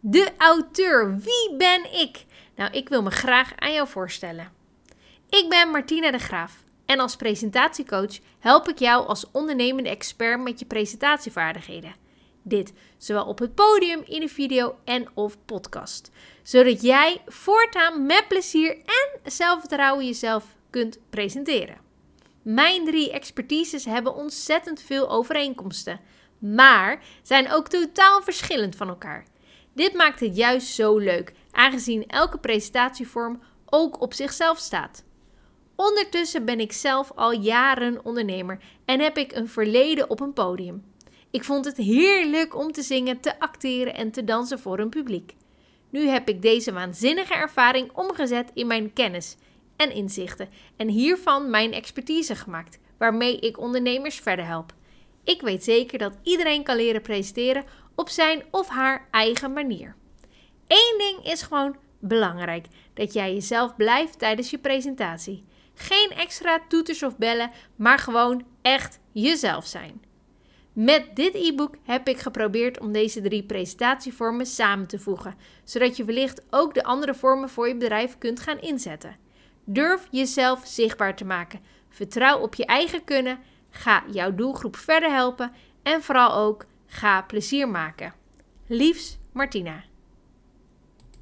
De auteur, wie ben ik? Nou, ik wil me graag aan jou voorstellen. Ik ben Martina de Graaf en als presentatiecoach help ik jou als ondernemende expert met je presentatievaardigheden. Dit zowel op het podium, in een video en of podcast. Zodat jij voortaan met plezier en zelfvertrouwen jezelf kunt presenteren. Mijn drie expertises hebben ontzettend veel overeenkomsten, maar zijn ook totaal verschillend van elkaar. Dit maakt het juist zo leuk, aangezien elke presentatievorm ook op zichzelf staat. Ondertussen ben ik zelf al jaren ondernemer en heb ik een verleden op een podium. Ik vond het heerlijk om te zingen, te acteren en te dansen voor een publiek. Nu heb ik deze waanzinnige ervaring omgezet in mijn kennis en inzichten en hiervan mijn expertise gemaakt, waarmee ik ondernemers verder help. Ik weet zeker dat iedereen kan leren presenteren op zijn of haar eigen manier. Eén ding is gewoon belangrijk: dat jij jezelf blijft tijdens je presentatie. Geen extra toeters of bellen, maar gewoon echt jezelf zijn. Met dit e-book heb ik geprobeerd om deze drie presentatievormen samen te voegen, zodat je wellicht ook de andere vormen voor je bedrijf kunt gaan inzetten. Durf jezelf zichtbaar te maken. Vertrouw op je eigen kunnen. Ga jouw doelgroep verder helpen en vooral ook ga plezier maken. Liefs, Martina.